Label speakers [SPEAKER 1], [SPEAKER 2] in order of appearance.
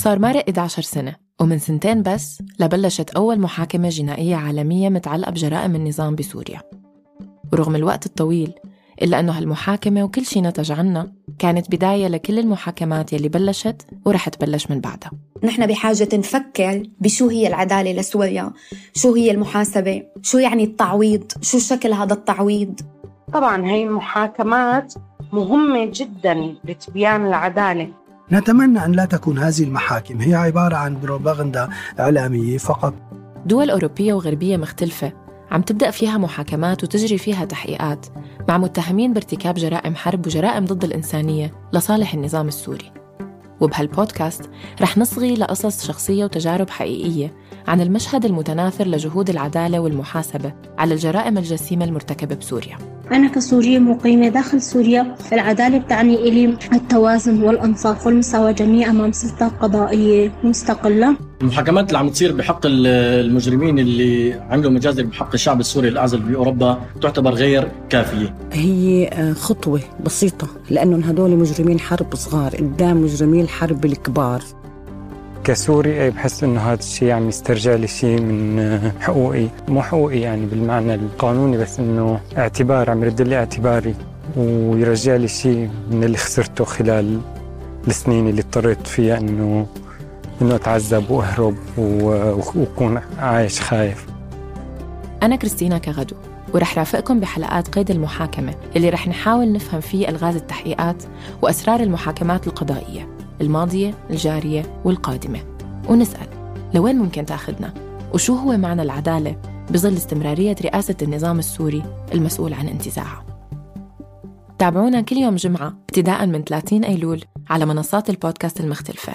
[SPEAKER 1] صار مرق 11 سنة ومن سنتين بس لبلشت أول محاكمة جنائية عالمية متعلقة بجرائم النظام بسوريا. ورغم الوقت الطويل إلا أنه هالمحاكمة وكل شي نتج عنها كانت بداية لكل المحاكمات يلي بلشت ورح تبلش من بعدها.
[SPEAKER 2] نحن بحاجة نفكر بشو هي العدالة لسوريا شو هي المحاسبة شو يعني التعويض شو شكل هذا التعويض؟
[SPEAKER 3] طبعا هي المحاكمات مهمة جدا لتبيان العدالة.
[SPEAKER 4] نتمنى أن لا تكون هذه المحاكم هي عبارة عن بروباغندا إعلامية فقط.
[SPEAKER 1] دول أوروبية وغربية مختلفة. عم تبدأ فيها محاكمات وتجري فيها تحقيقات مع متهمين بارتكاب جرائم حرب وجرائم ضد الإنسانية لصالح النظام السوري. وبهالبودكاست رح نصغي لقصص شخصية وتجارب حقيقية عن المشهد المتناثر لجهود العدالة والمحاسبة على الجرائم الجسيمة المرتكبة بسوريا.
[SPEAKER 5] أنا كسورية مقيمة داخل سوريا. العدالة بتعني إلي التوازن والإنصاف والمساواة جميع أمام سلطة قضائية مستقلة.
[SPEAKER 6] المحاكمات اللي عم تصير بحق المجرمين اللي عملوا مجازر بحق الشعب السوري الأعزل بأوروبا تعتبر غير كافية.
[SPEAKER 7] هي خطوة بسيطة لأنهم هدول مجرمين حرب صغار قدام مجرمين الحرب الكبار.
[SPEAKER 8] كسوري بحس إنه هذا الشيء يعني يسترجع لي شيء من حقوقي. مو حقوقي يعني بالمعنى القانوني بس إنه اعتبار عم يرد لي اعتباري ويرجع لي شيء من اللي خسرته خلال السنين اللي اضطريت فيها إنه إنه أتعذب وأهرب وأكون عايش خايف.
[SPEAKER 1] أنا كريستينا كغدو ورح رافقكم بحلقات قيد المحاكمة اللي رح نحاول نفهم فيه ألغاز التحقيقات وأسرار المحاكمات القضائية. الماضية الجارية والقادمة. ونسأل لوين ممكن تأخذنا؟ وشو هو معنى العدالة بظل استمرارية رئاسة النظام السوري المسؤول عن انتزاعها؟ تابعونا كل يوم جمعة ابتداء من 30 أيلول على منصات البودكاست المختلفة.